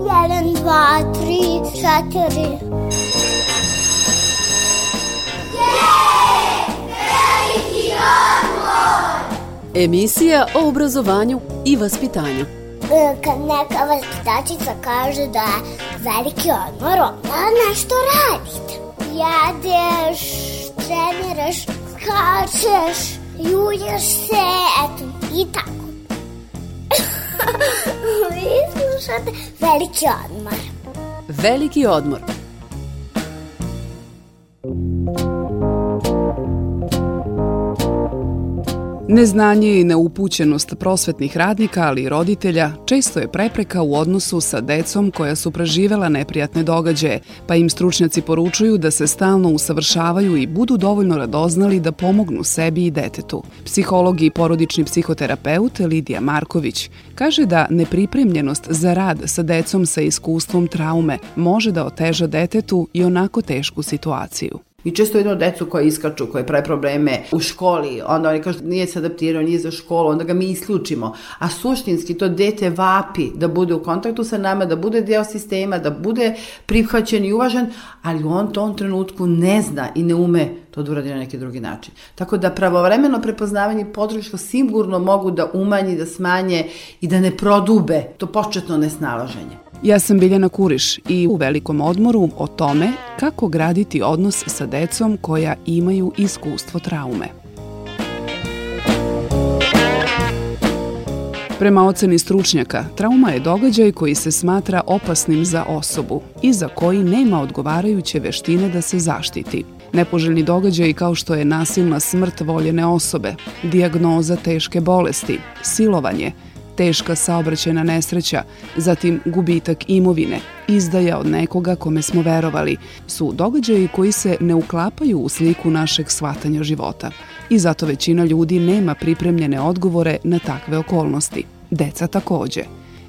Jedan, dva, tri, četiri. Emisija o obrazovanju i vaspitanju. E, Kad neka vaspitačica kaže da je veliki odmor, onda nešto radite. Jedeš, treniraš, skačeš, julješ se, eto, i tako. Vi slušate veliki odmor. Veliki odmor. Neznanje i neupućenost prosvetnih radnika, ali i roditelja, često je prepreka u odnosu sa decom koja su preživela neprijatne događaje, pa im stručnjaci poručuju da se stalno usavršavaju i budu dovoljno radoznali da pomognu sebi i detetu. Psiholog i porodični psihoterapeut Lidija Marković kaže da nepripremljenost za rad sa decom sa iskustvom traume može da oteža detetu i onako tešku situaciju. Mi često vidimo decu koje iskaču, koje pravi probleme u školi, onda oni kažu nije se adaptirao, nije za školu, onda ga mi isključimo. A suštinski to dete vapi da bude u kontaktu sa nama, da bude deo sistema, da bude prihvaćen i uvažen, ali on to tom trenutku ne zna i ne ume to da uradi na neki drugi način. Tako da pravovremeno prepoznavanje i podrška sigurno mogu da umanji, da smanje i da ne prodube to početno nesnalaženje. Ja sam Biljana Kuriš i u velikom odmoru o tome kako graditi odnos sa decom koja imaju iskustvo traume. Prema oceni stručnjaka, trauma je događaj koji se smatra opasnim za osobu i za koji nema odgovarajuće veštine da se zaštiti. Nepoželjni događaj kao što je nasilna smrt voljene osobe, dijagnoza teške bolesti, silovanje, teška saobraćajna nesreća, zatim gubitak imovine, izdaja od nekoga kome smo verovali, su događaji koji se ne uklapaju u sliku našeg shvatanja života. I zato većina ljudi nema pripremljene odgovore na takve okolnosti. Deca takođe.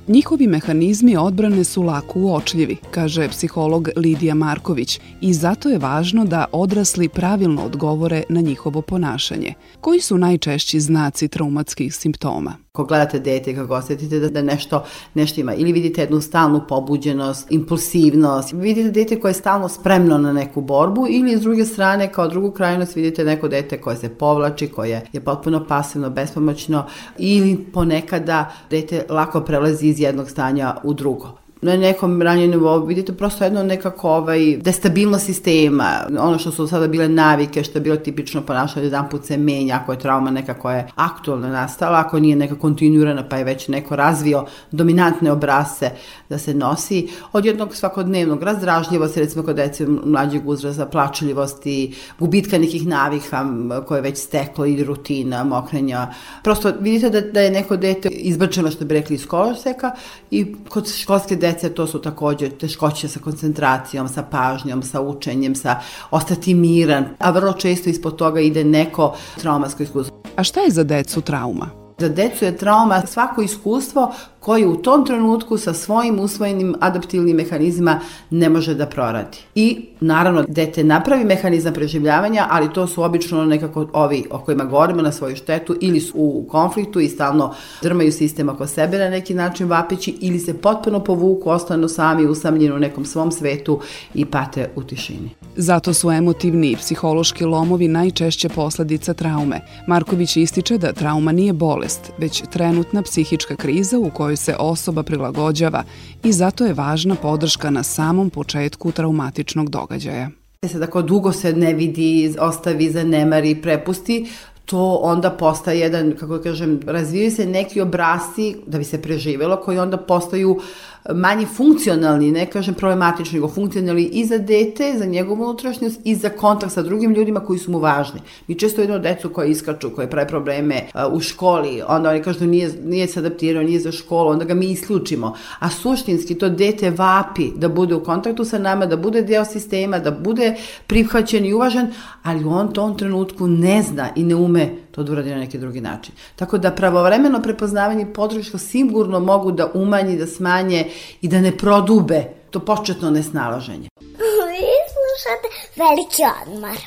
Njihovi mehanizmi odbrane su lako uočljivi, kaže psiholog Lidija Marković, i zato je važno da odrasli pravilno odgovore na njihovo ponašanje. Koji su najčešći znaci traumatskih simptoma? Ako gledate dete, kako osetite da, da nešto, nešto ima, ili vidite jednu stalnu pobuđenost, impulsivnost, vidite dete koje je stalno spremno na neku borbu, ili s druge strane, kao drugu krajnost, vidite neko dete koje se povlači, koje je potpuno pasivno, bespomoćno, ili ponekada dete lako prelazi iz jednog stanja u drugo na nekom ranjem nivou vidite prosto jedno nekako ovaj, destabilnost sistema, ono što su sada bile navike, što je bilo tipično ponašanje, jedan put se menja, ako je trauma neka koja je aktualno nastala, ako nije neka kontinuirana, pa je već neko razvio dominantne obrase da se nosi, od jednog svakodnevnog razdražljivosti, recimo kod dece mlađeg uzraza, plačljivosti, gubitka nekih navika koje je već steklo ili rutina, mokrenja. Prosto vidite da, da je neko dete izbačeno, što bi rekli, iz koloseka i kod školske dece dece to su takođe teškoće sa koncentracijom, sa pažnjom, sa učenjem, sa ostati miran, a vrlo često ispod toga ide neko traumatsko iskustvo. A šta je za decu trauma? Za decu je trauma svako iskustvo koji u tom trenutku sa svojim usvojenim adaptivnim mehanizma ne može da proradi. I naravno dete napravi mehanizam preživljavanja, ali to su obično nekako ovi o kojima govorimo na svoju štetu ili su u konfliktu i stalno drmaju sistem oko sebe na neki način vapeći ili se potpuno povuku, ostanu sami usamljeni u nekom svom svetu i pate u tišini. Zato su emotivni i psihološki lomovi najčešće posledica traume. Marković ističe da trauma nije bolest, već trenutna psihička kriza u kojoj se osoba prilagođava i zato je važna podrška na samom početku traumatičnog događaja. Sad ako dugo se ne vidi, ostavi, zanemari, prepusti, to onda postaje jedan, kako kažem, razvijaju se neki obrasci da bi se preživelo, koji onda postaju uh, manje funkcionalni, ne kažem problematični, nego funkcionalni i za dete, za njegovu unutrašnjost i za kontakt sa drugim ljudima koji su mu važni. Mi često vidimo decu koje iskaču, koje pravi probleme u školi, onda oni kažu nije, nije se adaptirao, nije za školu, onda ga mi isključimo. A suštinski to dete vapi da bude u kontaktu sa nama, da bude deo sistema, da bude prihvaćen i uvažen, ali on to tom trenutku ne zna i ne ume to da uradi na neki drugi način. Tako da pravovremeno prepoznavanje podrška sigurno mogu da umanji, da smanje i da ne prodube to početno nesnalaženje. Vi slušate veliki odmar.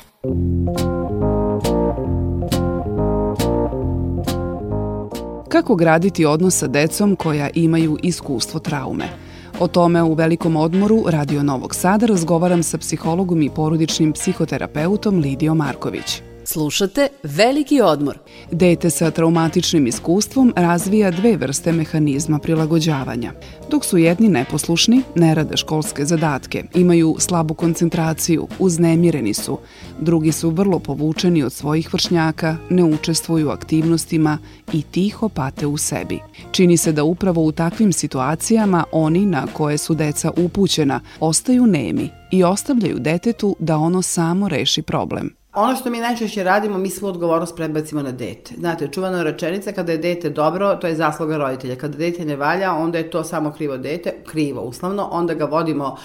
Kako graditi odnos sa decom koja imaju iskustvo traume? O tome u velikom odmoru Radio Novog Sada razgovaram sa psihologom i porodičnim psihoterapeutom Lidijom Marković. Slušate Veliki odmor. Dete sa traumatičnim iskustvom razvija dve vrste mehanizma prilagođavanja. Dok su jedni neposlušni, ne rade školske zadatke, imaju slabu koncentraciju, uznemireni su, drugi su vrlo povučeni od svojih vršnjaka, ne učestvuju u aktivnostima i tiho pate u sebi. Čini se da upravo u takvim situacijama oni na koje su deca upućena ostaju nemi i ostavljaju detetu da ono samo reši problem. Ono što mi najčešće radimo, mi svu odgovornost prebacimo na dete. Znate, čuvana rečenica, kada je dete dobro, to je zasluga roditelja. Kada dete ne valja, onda je to samo krivo dete, krivo uslovno, onda ga vodimo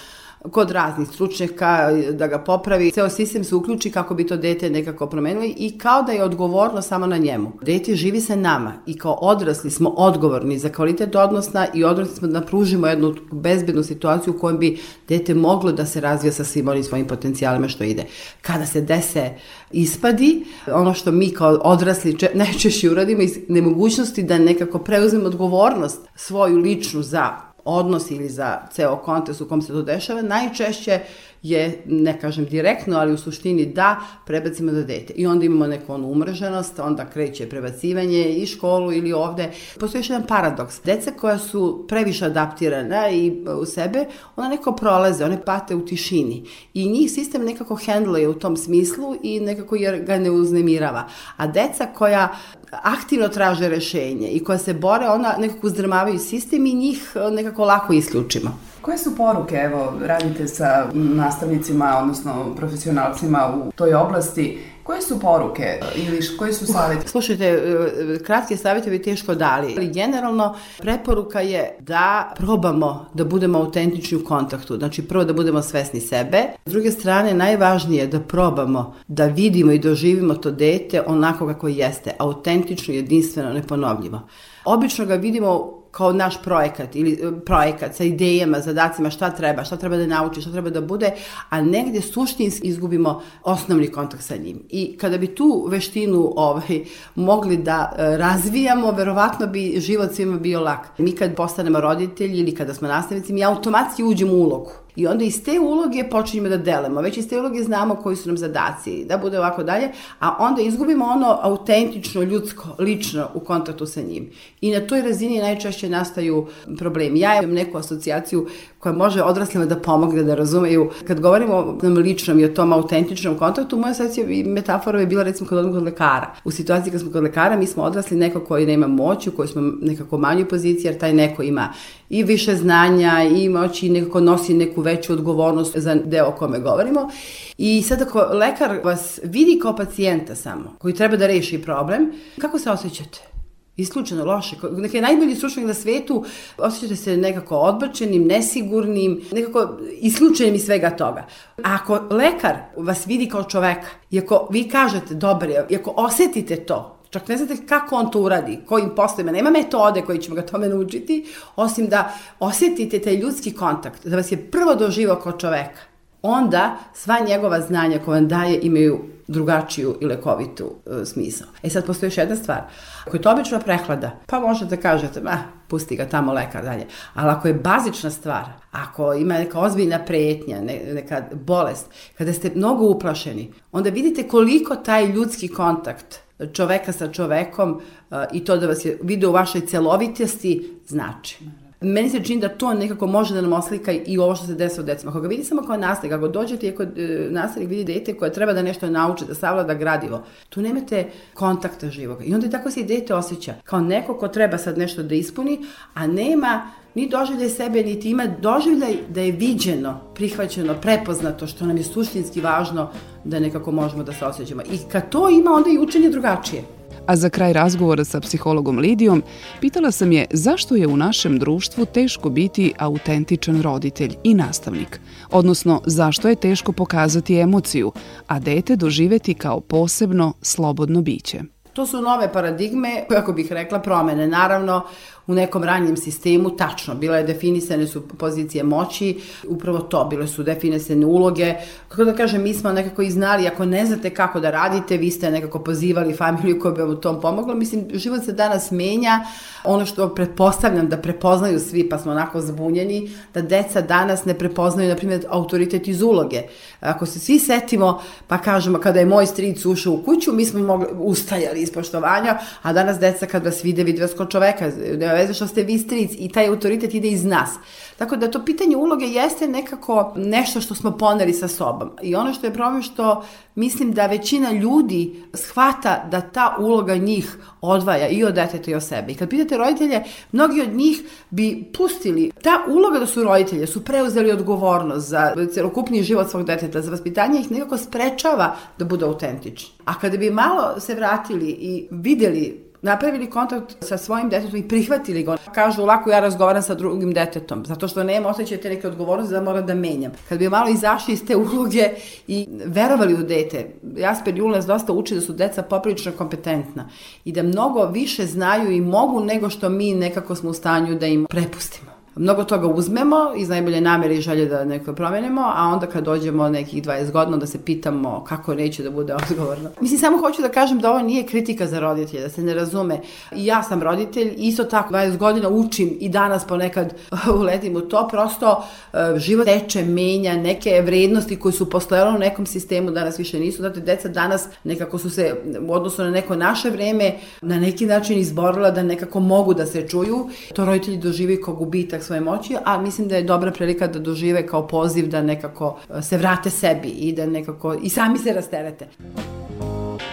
kod raznih stručnjaka da ga popravi. Ceo sistem se uključi kako bi to dete nekako promenili i kao da je odgovorno samo na njemu. Dete živi sa nama i kao odrasli smo odgovorni za kvalitet odnosna i odrasli smo da pružimo jednu bezbednu situaciju u kojoj bi dete moglo da se razvija sa svim onim svojim potencijalima što ide. Kada se dese ispadi, ono što mi kao odrasli najčešće uradimo iz nemogućnosti da nekako preuzmemo odgovornost svoju ličnu za odnos ili za ceo kontekst u kom se to dešava, najčešće je, ne kažem direktno, ali u suštini da prebacimo za dete. I onda imamo neku onu umrženost, onda kreće prebacivanje i školu ili ovde. Postoji još jedan paradoks. Deca koja su previše adaptirana i u sebe, ona neko prolaze, one pate u tišini. I njih sistem nekako hendluje u tom smislu i nekako jer ga ne uznemirava. A deca koja aktivno traže rešenje i koja se bore, ona nekako uzdrmavaju sistem i njih nekako lako isključimo. Koje su poruke, evo, radite sa nastavnicima, odnosno profesionalcima u toj oblasti, Koje su poruke ili koji su savjeti? Slušajte, e, kratke savjete bi teško dali, ali generalno preporuka je da probamo da budemo autentični u kontaktu. Znači prvo da budemo svesni sebe. S druge strane, najvažnije je da probamo da vidimo i doživimo to dete onako kako jeste, autentično, jedinstveno, neponovljivo. Obično ga vidimo kao naš projekat ili e, projekat sa idejama, zadacima, šta treba, šta treba da nauči, šta treba da bude, a negde suštinski izgubimo osnovni kontakt sa njim. I kada bi tu veštinu ovaj, mogli da e, razvijamo, verovatno bi život svima bio lak. Mi kad postanemo roditelji ili kada smo nastavnici, mi automatski uđemo u ulogu I onda iz te uloge počinjemo da delamo. Već iz te uloge znamo koji su nam zadaci, da bude ovako dalje, a onda izgubimo ono autentično, ljudsko, lično u kontaktu sa njim. I na toj razini najčešće nastaju problemi. Ja imam neku asocijaciju koja može odraslima da pomogne da razumeju. Kad govorimo o nam ličnom i o tom autentičnom kontaktu, moja asocijacija i metafora je bila recimo kad odemo kod lekara. U situaciji kad smo kod lekara, mi smo odrasli neko koji nema moć, u kojoj smo nekako manjoj poziciji, jer taj neko ima i više znanja i moći i nekako nosi neku veću odgovornost za deo o kome govorimo. I sad ako lekar vas vidi kao pacijenta samo, koji treba da reši problem, kako se osjećate? Isključeno loše. Je najbolji stručnjak na svetu, osjećate se nekako odbačenim, nesigurnim, nekako isključenim iz svega toga. A ako lekar vas vidi kao čoveka, i ako vi kažete dobar je, i ako osetite to, čak ne znate kako on to uradi, kojim poslovima, nema metode koji ćemo ga tome naučiti, osim da osetite taj ljudski kontakt, da vas je prvo doživao kao čoveka. Onda sva njegova znanja koja vam daje imaju drugačiju i lekovitu e, smisao. E sad postoji još jedna stvar. Ako je to obična prehlada, pa možete da kažete, ma, pusti ga tamo lekar dalje. Ali ako je bazična stvar, ako ima neka ozbiljna pretnja, ne, neka bolest, kada ste mnogo uplašeni, onda vidite koliko taj ljudski kontakt čoveka sa čovekom uh, i to da vas je video u vašoj celovitosti znači. Meni se čini da to nekako može da nam oslika i ovo što se desi u decima. Ako ga vidi samo kao nastavnik, ako dođete i ako e, nastavnik vidi dete koje treba da nešto nauči, da savlada gradivo, tu nemate kontakta živog. I onda tako se i dete osjeća kao neko ko treba sad nešto da ispuni, a nema ni doživljaj sebe, niti ima doživljaj da je viđeno, prihvaćeno, prepoznato, što nam je suštinski važno da nekako možemo da se osjećamo. I kad to ima, onda i učenje drugačije. A za kraj razgovora sa psihologom Lidijom, pitala sam je zašto je u našem društvu teško biti autentičan roditelj i nastavnik, odnosno zašto je teško pokazati emociju, a dete doživeti kao posebno, slobodno biće. To su nove paradigme, kako bih rekla, promene. Naravno, u nekom ranjem sistemu, tačno, bila je definisane su pozicije moći, upravo to, bile su definisane uloge, kako da kažem, mi smo nekako i znali, ako ne znate kako da radite, vi ste nekako pozivali familiju koja bi vam u tom pomogla, mislim, život se danas menja, ono što pretpostavljam da prepoznaju svi, pa smo onako zbunjeni, da deca danas ne prepoznaju, na primjer, autoritet iz uloge. Ako se svi setimo, pa kažemo, kada je moj stric ušao u kuću, mi smo mogli, ustajali iz poštovanja, a danas deca kad vas vide, vide vas kod čoveka, ne veze što ste vi stric i taj autoritet ide iz nas. Tako da to pitanje uloge jeste nekako nešto što smo poneli sa sobom. I ono što je problem što mislim da većina ljudi shvata da ta uloga njih odvaja i od deteta i od sebe. I kad pitate roditelje, mnogi od njih bi pustili ta uloga da su roditelje, su preuzeli odgovornost za celokupni život svog deteta, za vaspitanje ih nekako sprečava da bude autentični. A kada bi malo se vratili i videli napravili kontakt sa svojim detetom i prihvatili ga. Kažu, lako ja razgovaram sa drugim detetom, zato što nema osjećaja te neke odgovornosti da mora da menjam. Kad bi malo izašli iz te uloge i verovali u dete, Jasper Jul nas dosta uči da su deca poprilično kompetentna i da mnogo više znaju i mogu nego što mi nekako smo u stanju da im prepustimo mnogo toga uzmemo iz najbolje namere i želje da neko promenimo, a onda kad dođemo nekih 20 godina da se pitamo kako neće da bude odgovorno. Mislim, samo hoću da kažem da ovo nije kritika za roditelje, da se ne razume. I ja sam roditelj, isto tako 20 godina učim i danas ponekad uletim u to, prosto uh, život teče, menja neke vrednosti koje su postojale u nekom sistemu, danas više nisu. Znate, deca danas nekako su se u odnosu na neko naše vreme na neki način izborila da nekako mogu da se čuju. To roditelji doživi kao gubitak svoje moći, a mislim da je dobra prilika da dožive kao poziv da nekako e, se vrate sebi i da nekako i sami se rasterete.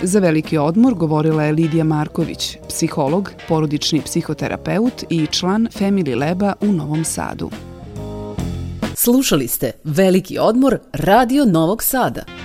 Za veliki odmor govorila je Lidija Marković, psiholog, porodični psihoterapeut i član Family Leba u Novom Sadu. Slušali ste Veliki odmor Radio Novog Sada.